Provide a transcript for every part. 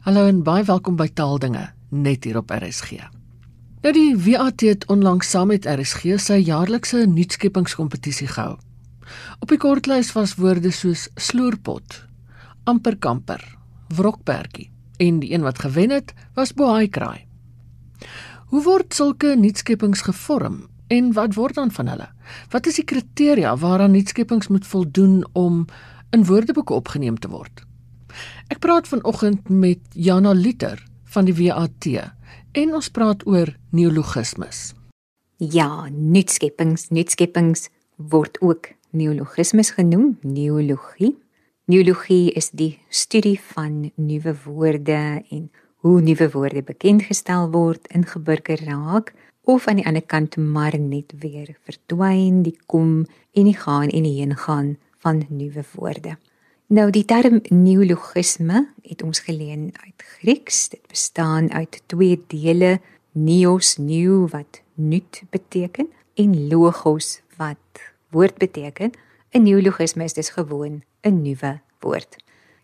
Hallo en baie welkom by Taaldinge net hier op RSG. Nou die WAT het onlangs saam met RSG sy jaarlikse nuutskeppingskompetisie gehou. Op die kortlys was woorde soos sloerpot, amperkamper, wrokperdjie en die een wat gewen het was bohaikraai. Hoe word sulke nuutskeppings gevorm en wat word dan van hulle? Wat is die kriteria waaraan nuutskeppings moet voldoen om in woordeboeke opgeneem te word? Ek praat vanoggend met Jana Liter van die WAT en ons praat oor neologismes. Ja, nuutskeppings, nuutskeppings word ook neologismes genoem, neologie. Neologie is die studie van nuwe woorde en hoe nuwe woorde bekend gestel word, ingeburger raak of aan die ander kant maar net weer verdwyn, die kom en die gaan en die heen gaan van nuwe woorde. Nou die term neologisme het ons geleen uit Grieks. Dit bestaan uit twee dele: neos, nieuw wat nuut beteken en logos wat woord beteken. 'n Neologisme is dus gewoon 'n nuwe woord.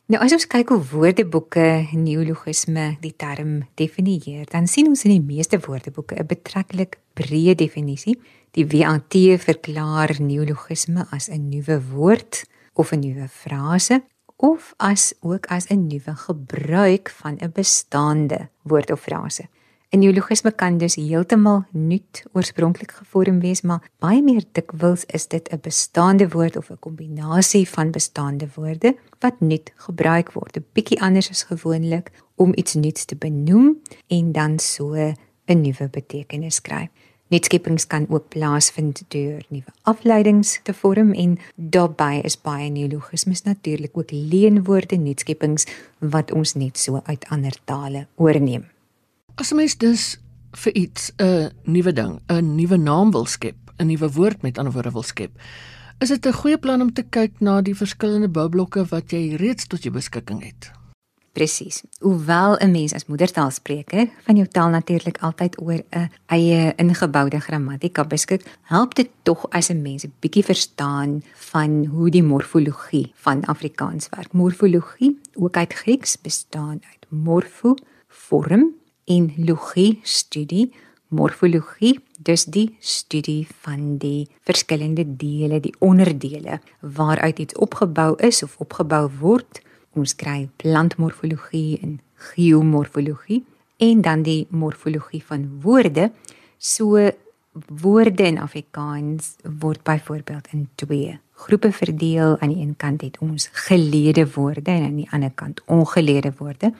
Nou as ons kyk hoe woordeboeke neologisme die term definieer, dan sien ons in die meeste woordeboeke 'n betreklik breë definisie. Die WAT verklaar neologisme as 'n nuwe woord of 'n nuwe frase of as ook as 'n nuwe gebruik van 'n bestaande woord of frase. 'n Neologisme kan dus heeltemal nuut oorspronklik gevorm wees, maar baie meer dikwels is dit 'n bestaande woord of 'n kombinasie van bestaande woorde wat nuut gebruik word. 'n Bietjie anders as gewoonlik om iets nuuts te benoem en dan so 'n nuwe betekenis kry. Nuutskeppings kan ook plaasvind deur nuwe afleidings te vorm en daarbey is baie neologismes natuurlik ook leenwoorde nuutskeppings wat ons net so uit ander tale oorneem. As 'n mens dus vir iets 'n nuwe ding, 'n nuwe naam wil skep, 'n nuwe woord met ander woorde wil skep, is dit 'n goeie plan om te kyk na die verskillende boublokke wat jy reeds tot jou beskikking het. Presies. Hoewel 'n mens as moedertaalspreker van jou taal natuurlik altyd oor 'n eie ingeboude grammatika beskik, help dit tog as 'n mens 'n bietjie verstaan van hoe die morfologie van Afrikaans werk. Morfologie, ook uit Grieks, bestaan uit morfo, vorm en logie, studie. Morfologie, dus die studie van die verskillende dele, die onderdele waaruit iets opgebou is of opgebou word ons kry plantmorfologie en geomorfologie en dan die morfologie van woorde. So woorde in Afrikaans word byvoorbeeld in twee groepe verdeel. Aan die een kant het ons geleede woorde en aan die ander kant ongeleede woorde.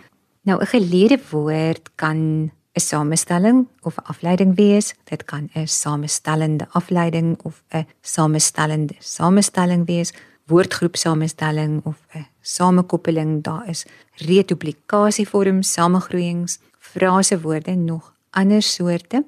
Nou 'n geleede woord kan 'n samestelling of 'n afleiding wees. Dit kan 'n samestellende afleiding of 'n samestellende samestelling wees woordgroepsamestelling of 'n samekoppeling, daar is reduplikasievorms, samegroeiings, frasewoorde en nog ander soorte.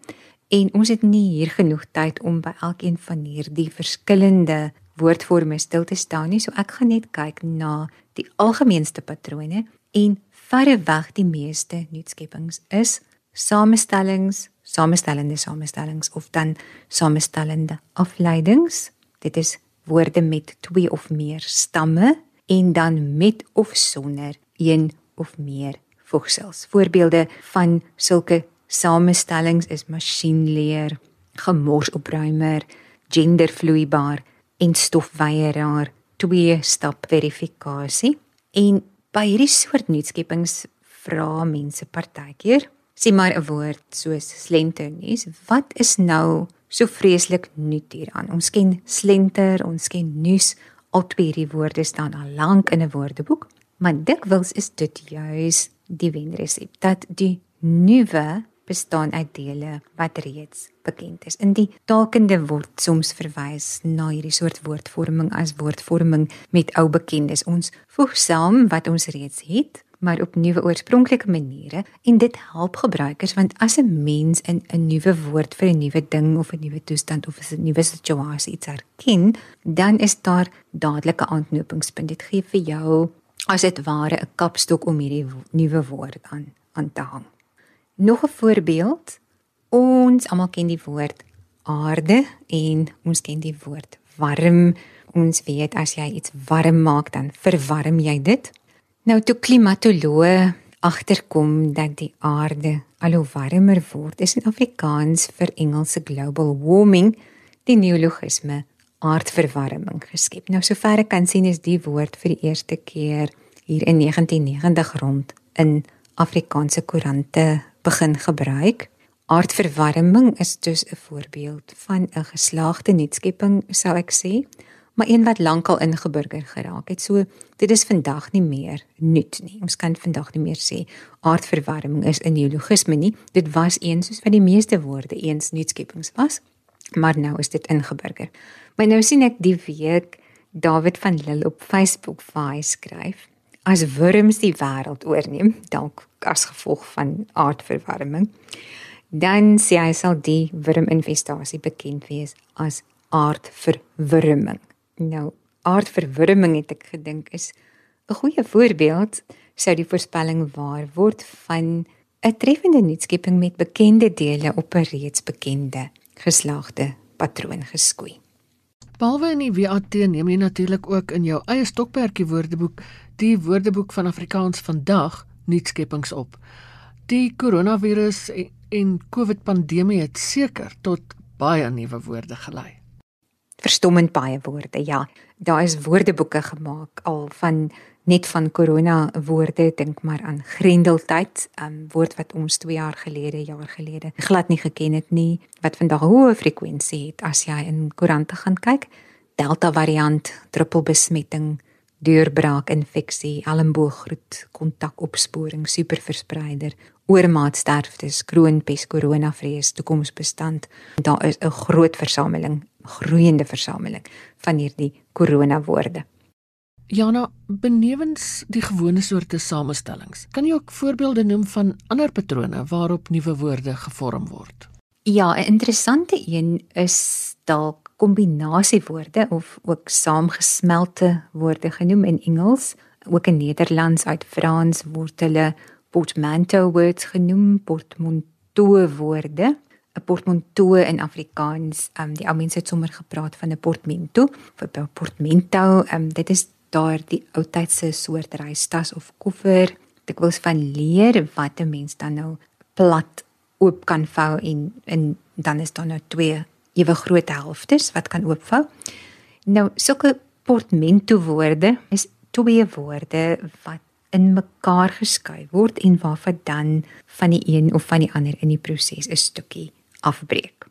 En ons het nie hier genoeg tyd om by elkeen van hierdie verskillende woordforme stil te staan nie, so ek gaan net kyk na die algemeenste patrone en verreweg die meeste nuutskeppings is samestellings, samestellende samestellings of dan samestellende afleidings. Dit is woorde met twee of meer stamme en dan met of sonder een of meer voegsels. Voorbeelde van sulke samestellings is masjienleer, gemorsopruimer, gendervloeibaar en stofweieraar, twee stap verifikasie. En by hierdie soort nuutskeppings vra mense partykeer, sê maar 'n woord soos slenternuus, wat is nou so vreeslik nuut hieraan. Ons ken slenter, ons ken nuus, al twee hierdie woorde staan al lank in 'n woordeboek, maar dikwels is dit juis die wenresep dat die nuwe bestaan uit dele wat reeds bekend is. In die taalkunde word soms verwys na hierdie soort woordvorming as woordvorming met ou bekendes. Ons voeg saam wat ons reeds het maar op nuwe oorspronklike maniere en dit help gebruikers want as 'n mens in 'n nuwe woord vir 'n nuwe ding of 'n nuwe toestand of 'n nuwe situasie iets herken, dan is daar dadelik 'n aanknopingspunt. Dit gee vir jou as dit ware 'n kapstok om hierdie nuwe woord aan aan te hang. Nog 'n voorbeeld. Ons almal ken die woord aarde en ons ken die woord warm. Ons weet as jy iets warm maak dan verwarm jy dit. Nou toe klimatoloë agterkom dat die aarde al hoe warmer word, is in Afrikaans vir Engelse global warming die neologisme aardverwarming geskep. Nou sover ek kan sien is die woord vir die eerste keer hier in 1990 rond in Afrikaanse koerante begin gebruik. Aardverwarming is dus 'n voorbeeld van 'n geslaagde nuutskepping, sou ek sê, maar een wat lankal ingeburger geraak het. So dit is vandag nie meer nuut nie. Ons kan vandag nie meer sê aardverwarming is 'n neologisme nie. Dit was eens soos wat die meeste woorde eens nuutskeppings was, maar nou is dit ingeburger. Maar nou sien ek die week David van Lille op Facebook vaai skryf as wurms die wêreld oorneem, dalk as gevolg van aardverwarming, dan sê hy sal die wurminfestasie bekend wees as aardverwarming. Nou, aardverwarming het ek gedink is 'n goeie voorbeeld sou die voorspelling waar word van 'n treffende nuutskepping met bekende dele op 'n reeds bekende geslaagde patroon geskoei. Behalwe in die WAT neem jy natuurlik ook in jou eie stokperdjie woordeboek die Woordeboek van Afrikaans vandag nuutskeppings op. Die koronavirus en COVID pandemie het seker tot baie nuwe woorde gelei. Verstommend baie woorde, ja. Daar is woordeboeke gemaak al van net van corona woorde, dink maar aan grendeltyd, 'n um, woord wat ons 2 jaar gelede, jaar gelede glad nie geken het nie, wat vandag hoë frekwensie het as jy in koerante gaan kyk. Delta variant, druppelbesmetting, deurbraak infeksie, elmbooggroet, kontakopsporing, superverspreider, oormaat sterftes, kroonpes, koronavrees, toekomsbestand. Daar is 'n groot versameling, groeiende versameling van hierdie koronawoorde. Jana, benewens die gewone soorte samestellings, kan jy ook voorbeelde noem van ander patrone waarop nuwe woorde gevorm word? Ja, 'n interessante een is dalk kombinasiewoorde of ook saamgesmelte woorde genoem in Engels, ook in Nederlands uit Frans word hulle portmanteau words genoem, portmanteau woorde. 'n Portmanteau in Afrikaans, um, die ou mense het sommer gepraat van 'n portmanteau, vir 'n portmanteau, um, dit is daar die ou tydse soort reistas of koffer. Dit was van leer wat 'n mens dan nou plat oop kan vou en en dan is daar nou twee ewe groot helftes wat kan oopvou. Nou sulke portmanteau woorde is twee woorde wat in mekaar geskuif word en waarvan dan van die een of van die ander in die proses 'n stukkie afbreek.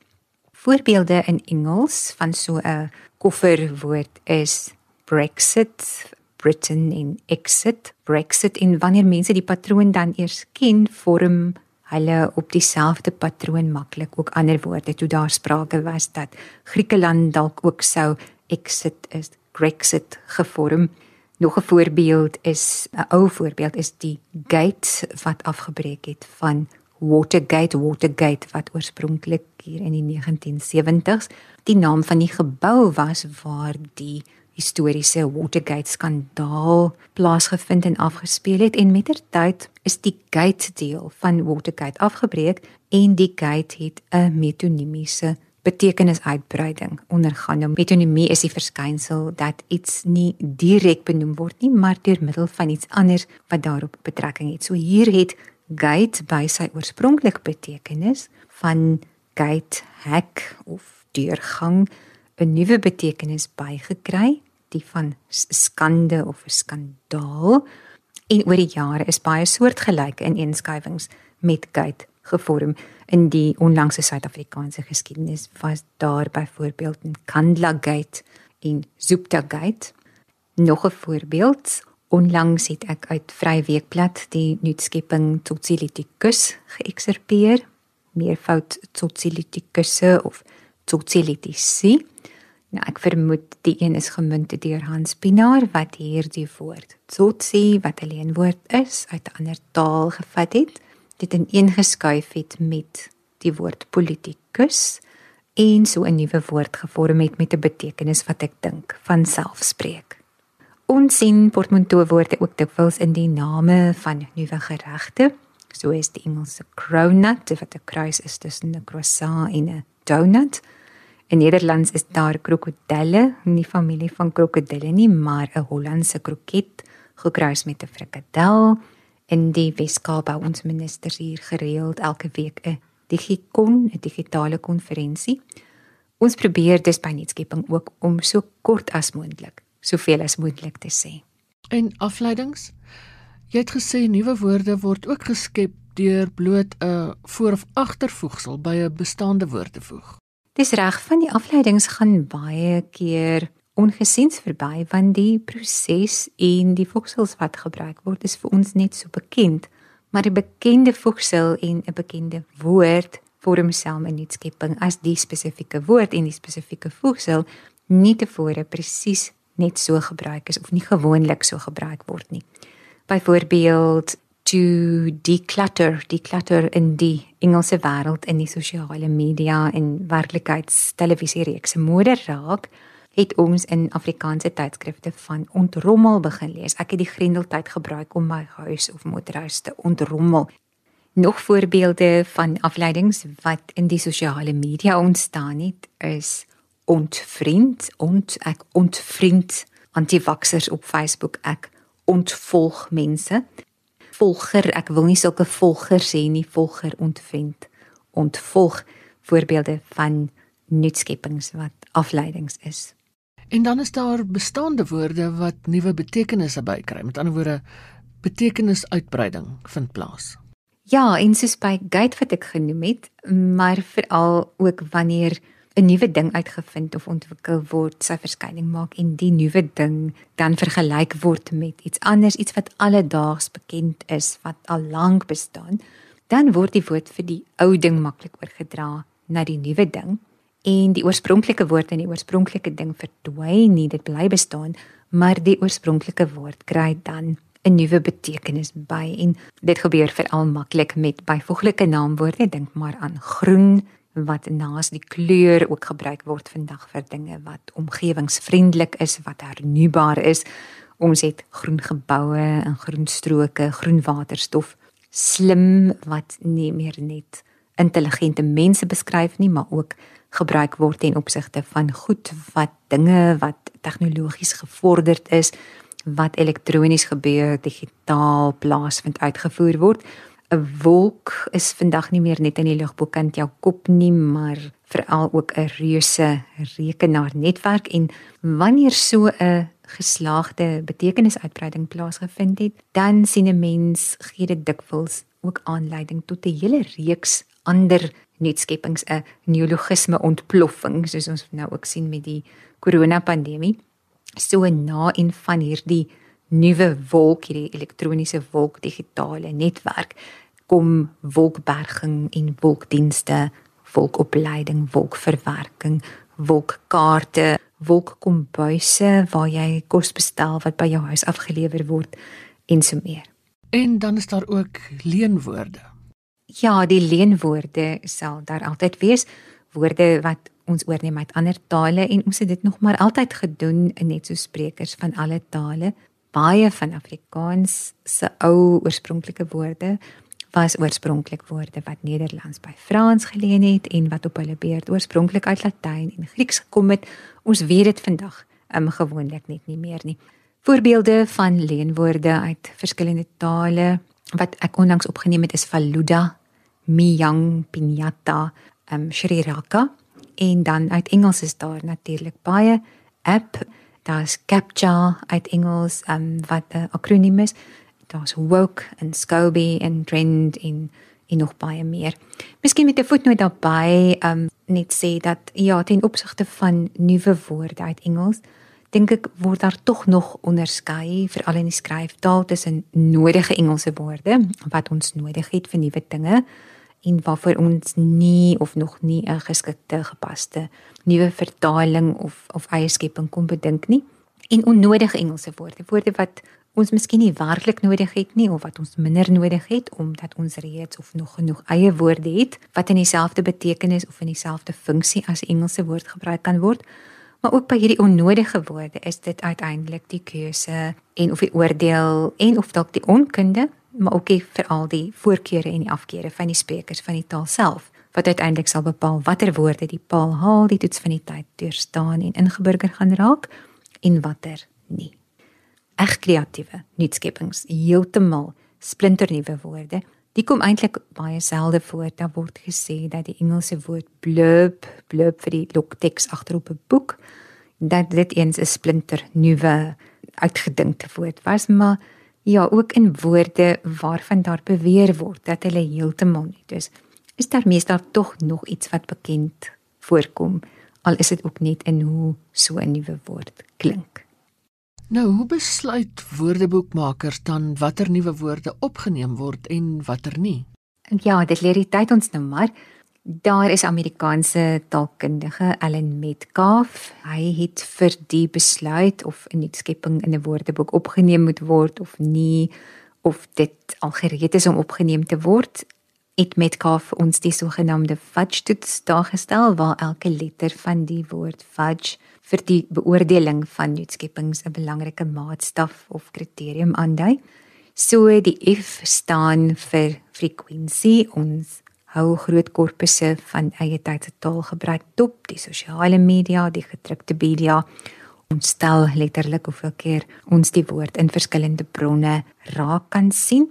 Voorbeelde in Engels van so 'n kofferwoord is Brexit, Britain en exit. Brexit en wanneer mense die patroon dan eers ken, vorm hulle op dieselfde patroon maklik ook ander woorde. Toe daar sprake was dat Griekeland dalk ook sou exit is, Brexit gevorm. Nog 'n voorbeeld is 'n ou voorbeeld is die gate wat afgebreek het van Watergate Watergate wat oorspronklik hier in die 1970s die naam van die gebou was waar die historiese Watergate skandaal plaasgevind en afgespeel het en mettertyd is die gate deel van Watergate afgebreek en die gate het 'n metonimiese betekenisuitbreiding ondergaan. Nou metonimie is die verskynsel dat iets nie direk benoem word nie, maar deur middel van iets anders wat daarop betrekking het. So hier het gate by sy oorspronklike betekenis van gate hek of deurgang 'n nuwe betekenis bygekry, die van skande of 'n skandaal. En oor die jare is baie soortgelyke ineenskuivings met gate gevorm in die onlangse Suid-Afrikaanse geskiedenis was daar byvoorbeeld in Kandla Gate en Zupta Gate nog 'n voorbeeld onlangs het ek uit Vry Weekblad die nuutskepping Tsotsiliticus geëkserpeer meervoud Tsotsiliticus of Tsotsiliticus nou ek vermoed die een is gemunt deur Hans Pinaar wat hierdie woord Tsotsi wat 'n leenwoord is uit 'n ander taal gevat het. Dit ineengeskuif het met die woord politikus en so 'n nuwe woord gevorm het met 'n betekenis wat ek dink van selfspreek. Ons sien portmanteau woorde ook dikwels in die name van nuwe geregte, soos die Engelse cronut wat 'n kruis is tussen 'n croissant en 'n donut. In Nederlands is daar krokodille, nie familie van krokodille nie, maar 'n Hollandse kroket gekruis met 'n frikadel In die Weskaap hou ons ministers hier gereeld elke week 'n Digikon, 'n digitale konferensie. Ons probeer dus by nuutskepping ook om so kort as moontlik, soveel as moontlik te sê. En afleidings? Jy het gesê nuwe woorde word ook geskep deur bloot 'n voor- of agtervoegsel by 'n bestaande woord te voeg. Dis reg, van die afleidings gaan baie keer ongesiens verby want die proses en die voegsels wat gebruik word is vir ons net so bekend maar 'n bekende voegsel en 'n bekende woord vorm saam 'n nuutskepping as die spesifieke woord en die spesifieke voegsel nie tevore presies net so gebruik is of nie gewoonlik so gebruik word nie. Byvoorbeeld to declutter, declutter in die Engelse wêreld in die sosiale media en werklikheidstelevisiereekse mode raak het ons in Afrikaanse tydskrifte van ontrommel begin lees. Ek het die grendeltyd gebruik om my huis of motorhuis te ontrommel. Nog voorbeelde van afleidings wat in die sosiale media ontstaan het is ontvriend, ont ek ontvriend antivaksers op Facebook, ek ontvolg mense. Volger, ek wil nie sulke volgers hê nie, volger ontvriend, ontvolg voorbeelde van nuutskeppings wat afleidings is. En dan is daar bestaande woorde wat nuwe betekenisse bykry. Met ander woorde, betekenisuitbreiding vind plaas. Ja, en soos by gate wat ek genoem het, maar veral ook wanneer 'n nuwe ding uitgevind of ontwikkel word, sy verskyning maak en die nuwe ding dan vergelyk word met iets anders, iets wat alledaags bekend is, wat al lank bestaan, dan word die woord vir die ou ding maklik oorgedra na die nuwe ding. En die oorspronklike woord en die oorspronklike ding verdwyn nie, dit bly bestaan, maar die oorspronklike woord kry dan 'n nuwe betekenis by. En dit gebeur veral maklik met byvoeglike naamwoorde, dink maar aan groen wat naas die kleur ook gebruik word vandag vir dinge wat omgewingsvriendelik is, wat hernubaar is. Ons het groen geboue en groen stroke, groen waterstof, slim wat nie meer net intelligente mense beskryf nie, maar ook gebruik word ten opsigte van goed wat dinge wat tegnologies gevorderd is wat elektronies gebeur digitaal plaasvind uitgevoer word 'n wolk is vandag nie meer net in die lug bokant jou kop nie maar veral ook 'n reuse rekenaarnetwerk en wanneer so 'n geslaagde betekenisuitbreiding plaasgevind het dan sien 'n mens gee dit dikwels ook aanleiding tot 'n hele reeks ander nuutskeppings 'n neologisme ontploffing soos ons nou ook sien met die korona pandemie. So na en van hierdie nuwe wolk, hierdie elektroniese wolk digitale netwerk kom wolkberging en wolkdienste, wolkopleiding, wolkverwerking, wolkkaarte, wolkkombuise waar jy kos bestel wat by jou huis afgelewer word en so meer. En dan is daar ook leenwoorde. Ja, die leenwoorde sal daar altyd wees, woorde wat ons oorneem uit ander tale en ons het dit nog maar altyd gedoen net so sprekers van alle tale. Baie van Afrikaans se ou oorspronklike woorde was oorspronklik woorde wat Nederlands by Frans geleen het en wat op hulle beurt oorspronklik uit Latyn en Grieks gekom het. Ons weet dit vandag um, gewoonlik net nie meer nie. Voorbeelde van leenwoorde uit verskillende tale wat ek onlangs opgeneem het is Faluda, Miyang, Pinyata, um Sri Lanka en dan uit Engels is daar natuurlik baie app, daar's Captcha uit Engels um wat 'n akroniem is. Daar's Woke en Scoby en Trend en en nog baie meer. Miskien met 'n voetnoot daarbey um net sê dat ja, ten opsigte van nuwe woorde uit Engels dink ek word daar tog nog onderskei veral in die skryftaal tussen nodige Engelse woorde wat ons nodig het vir nuwe dinge en waarvoor ons nie of nog nie 'n geskikte gepaste nuwe vertaling of of eie skepping kon bedink nie en onnodige Engelse woorde woorde wat ons miskien nie werklik nodig het nie of wat ons minder nodig het omdat ons reeds of nog genoeg eie woorde het wat in dieselfde betekenis of in dieselfde funksie as Engelse woord gebruik kan word. Maar ook by hierdie onnodige woorde is dit uiteindelik die keuse en of die oordeel en of dalk die onkunde, maar ook veral die voorkeure en die afkeure van die sprekers van die taal self wat uiteindelik sal bepaal watter woorde die paal haal die toets van die tyd deurstaan en ingeburger gaan raak en watter nie. Eg kreatiewe nuutskeppings heeltemal splinternuwe woorde. Die kom eintlik baie selde voor. Daar word gesê dat die Engelse woord blurb, blurb vir die lokteks agterop 'n boek, dat dit eens 'n splinternuwe uitgedinkte woord was, maar ja, ook in woorde waarvan daar beweer word dat hulle heeltemal nie. Dus is daar meestal tog nog iets wat bekend voorkom, al is dit ook net in hoe so 'n nuwe woord klink. Nou, hoe besluit woordeboekmakers dan watter nuwe woorde opgeneem word en watter nie? Ja, dit leer die tyd ons nou maar. Daar is Amerikaanse taalkundige Allen Metcalf. Hy het vir die besluit of 'n nuutskepping in 'n woordeboek opgeneem moet word of nie of dit al gereed is om opgeneem te word. Het Metcalf ons die sogenaamde fudge toets daargestel waar elke letter van die woord fudge vir die beoordeling van nuutskeppings 'n belangrike maatstaf of kriterium aandui. So die F staan vir frequency ons hou groot korpusse van eie tydse taalgebruik dop, die sosiale media, die gedrukte media. Ons stel letterlik hoeveel keer ons die woord in verskillende bronne raak kan sien.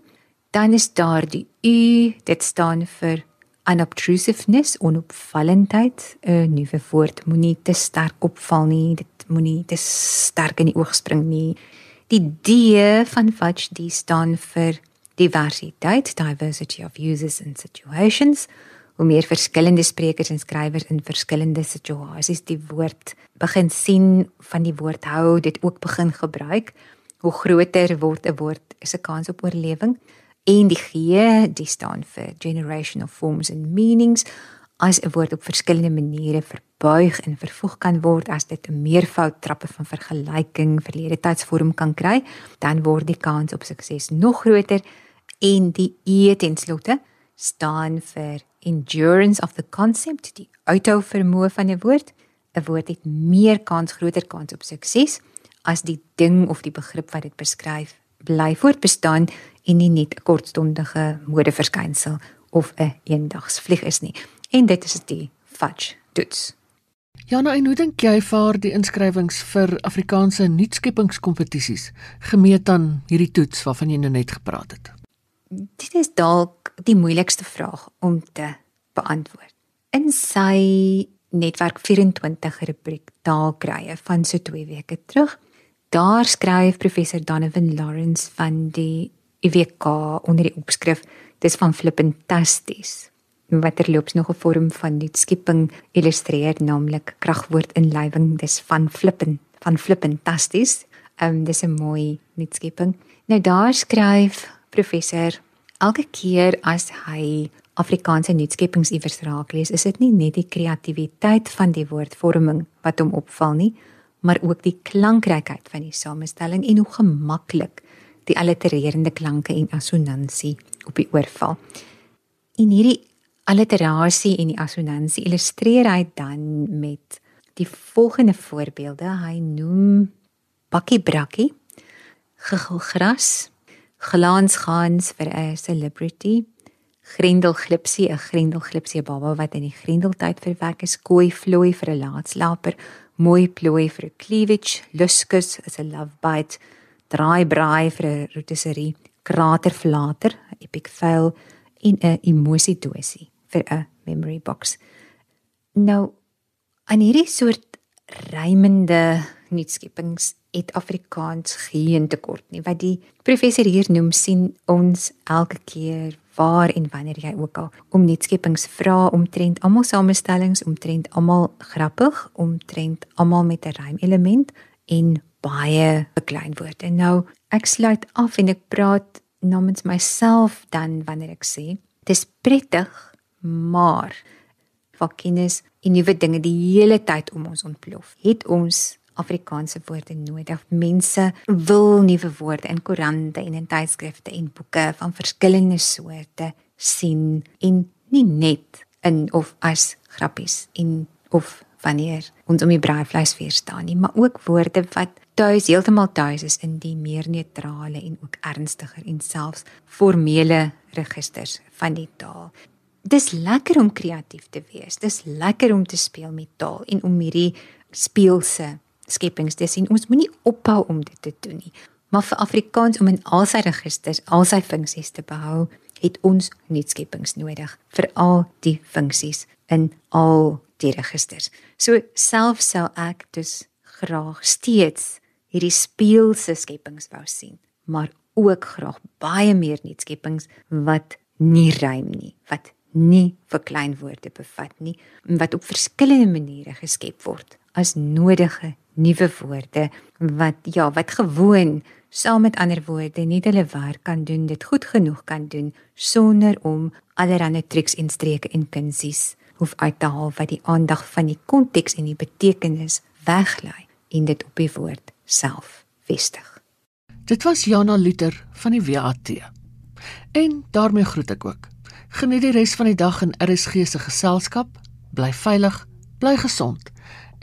Dan is daar die U, dit staan vir unobtrusiveness, onopvallendheid. 'n Nuwe woord moenie te sterk opval nie, dit moenie te sterk in die oog spring nie. Die D van fudge, die staan vir diversiteit, diversity of users and situations. Hoe meer verskillende sprekers en skrywers in verskillende situasies die woord begin sien van die woord hou, dit ook begin gebruik, hoe groter word 'n woord se kans op oorlewing. En die G, die staan vir generational forms and meanings. As 'n woord op verskillende maniere verbuig en vervoeg kan word as dit 'n meervoud trappe van vergelyking verlede tydsvorm kan kry, dan word die kans op sukses nog groter en die E ten slotte staan vir endurance of the concept, die uithou vermoë van 'n woord. 'n Woord het meer kans, groter kans op sukses as die ding of die begrip wat dit beskryf bly voortbestaan en nie net 'n kortstondige modeverskynsel of 'n eendagsvlieg is nie. En dit is die fudge toets. Jana, en hoe dink jy vaar die inskrywings vir Afrikaanse nuutskeppingskompetisies gemeet aan hierdie toets waarvan jy nou net gepraat het? Dit is dalk die moeilikste vraag om te beantwoord. In sy netwerk 24 rubriek taalkrye van so 2 weke terug, daar skryf professor Donovan Lawrence van die UWK onder die opskrif dis van flippentasties wat terloops nog 'n vorm van nuutskepping illustreer naamlik kragwoord inlywing dis van flippen van flippentasties um, dis 'n mooi nuutskepping nou daar skryf professor elke keer as hy Afrikaanse nuutskeppings iewers raak lees, is dit nie net die kreatiwiteit van die woordvorming wat hom opval nie, maar ook die klankrykheid van die samestelling en hoe gemaklik die allitererende klanke en assonansie op die oor val. In hierdie alliterasie en die assonansie illustreer hy dan met die volgende voorbeelde. Hy noem bakkie brakkie, gegilgras, glansgans vir 'n celebrity. Grendelglipsie 'n grendelglipsie baba wat in die grendeltyd verwek is kooi vloei vir 'n laatslaper mooi plooi vir 'n cleavage luskus is 'n love bite draai braai vir 'n rotisserie krater flater epic fail en 'n emosie dosie vir 'n memory box. Nou aan hierdie soort rymende nuutskeppings het Afrikaans geen tekort nie. Wat die professor hier noem sien ons elke keer waar en wanneer jy ook al om nuutskeppings vra omtrent almal samestellings omtrent almal grappig omtrent almal met 'n rymelement en baie bekleinwoord. En nou ek sluit af en ek praat namens myself dan wanneer ek sê dis prettig maar vakkennis en nuwe dinge die hele tyd om ons ontplof. Het ons Afrikaanse woorde nodig. Mense wil nuwe woorde in koerante en in tydskrifte en boeke van verskillende soorte sien en nie net in of as grappies en of wanneer ons om die braaivleis weer staan nie, maar ook woorde wat tuis heeltemal tuis is in die meer neutrale en ook ernstiger en selfs formele registers van die taal. Dis lekker om kreatief te wees. Dis lekker om te speel met taal en om hierdie speelse skepings te sien. Ons moenie ophou om dit te doen nie. Maar vir Afrikaans om in al sy registers al sy funksies te behou, het ons nuutskeppings nodig vir al die funksies in al die registers. So self sou ek dus graag steeds hierdie speelse skepings wou sien, maar ook graag baie meer nuutskeppings wat nie rym nie, wat nie verkleinwoorde bevat nie, wat op verskillende maniere geskep word as nodige nuwe woorde wat ja, wat gewoon saam met ander woorde nie hulle werk kan doen, dit goed genoeg kan doen sonder om allerlei triks en streke en kunsies hoef uit te haal wat die aandag van die konteks en die betekenis weglei en dit op die woord self vestig. Dit was Jana Luther van die WAT. En daarmee groet ek ook. Geniet die res van die dag in RSG se geselskap. Bly veilig, bly gesond.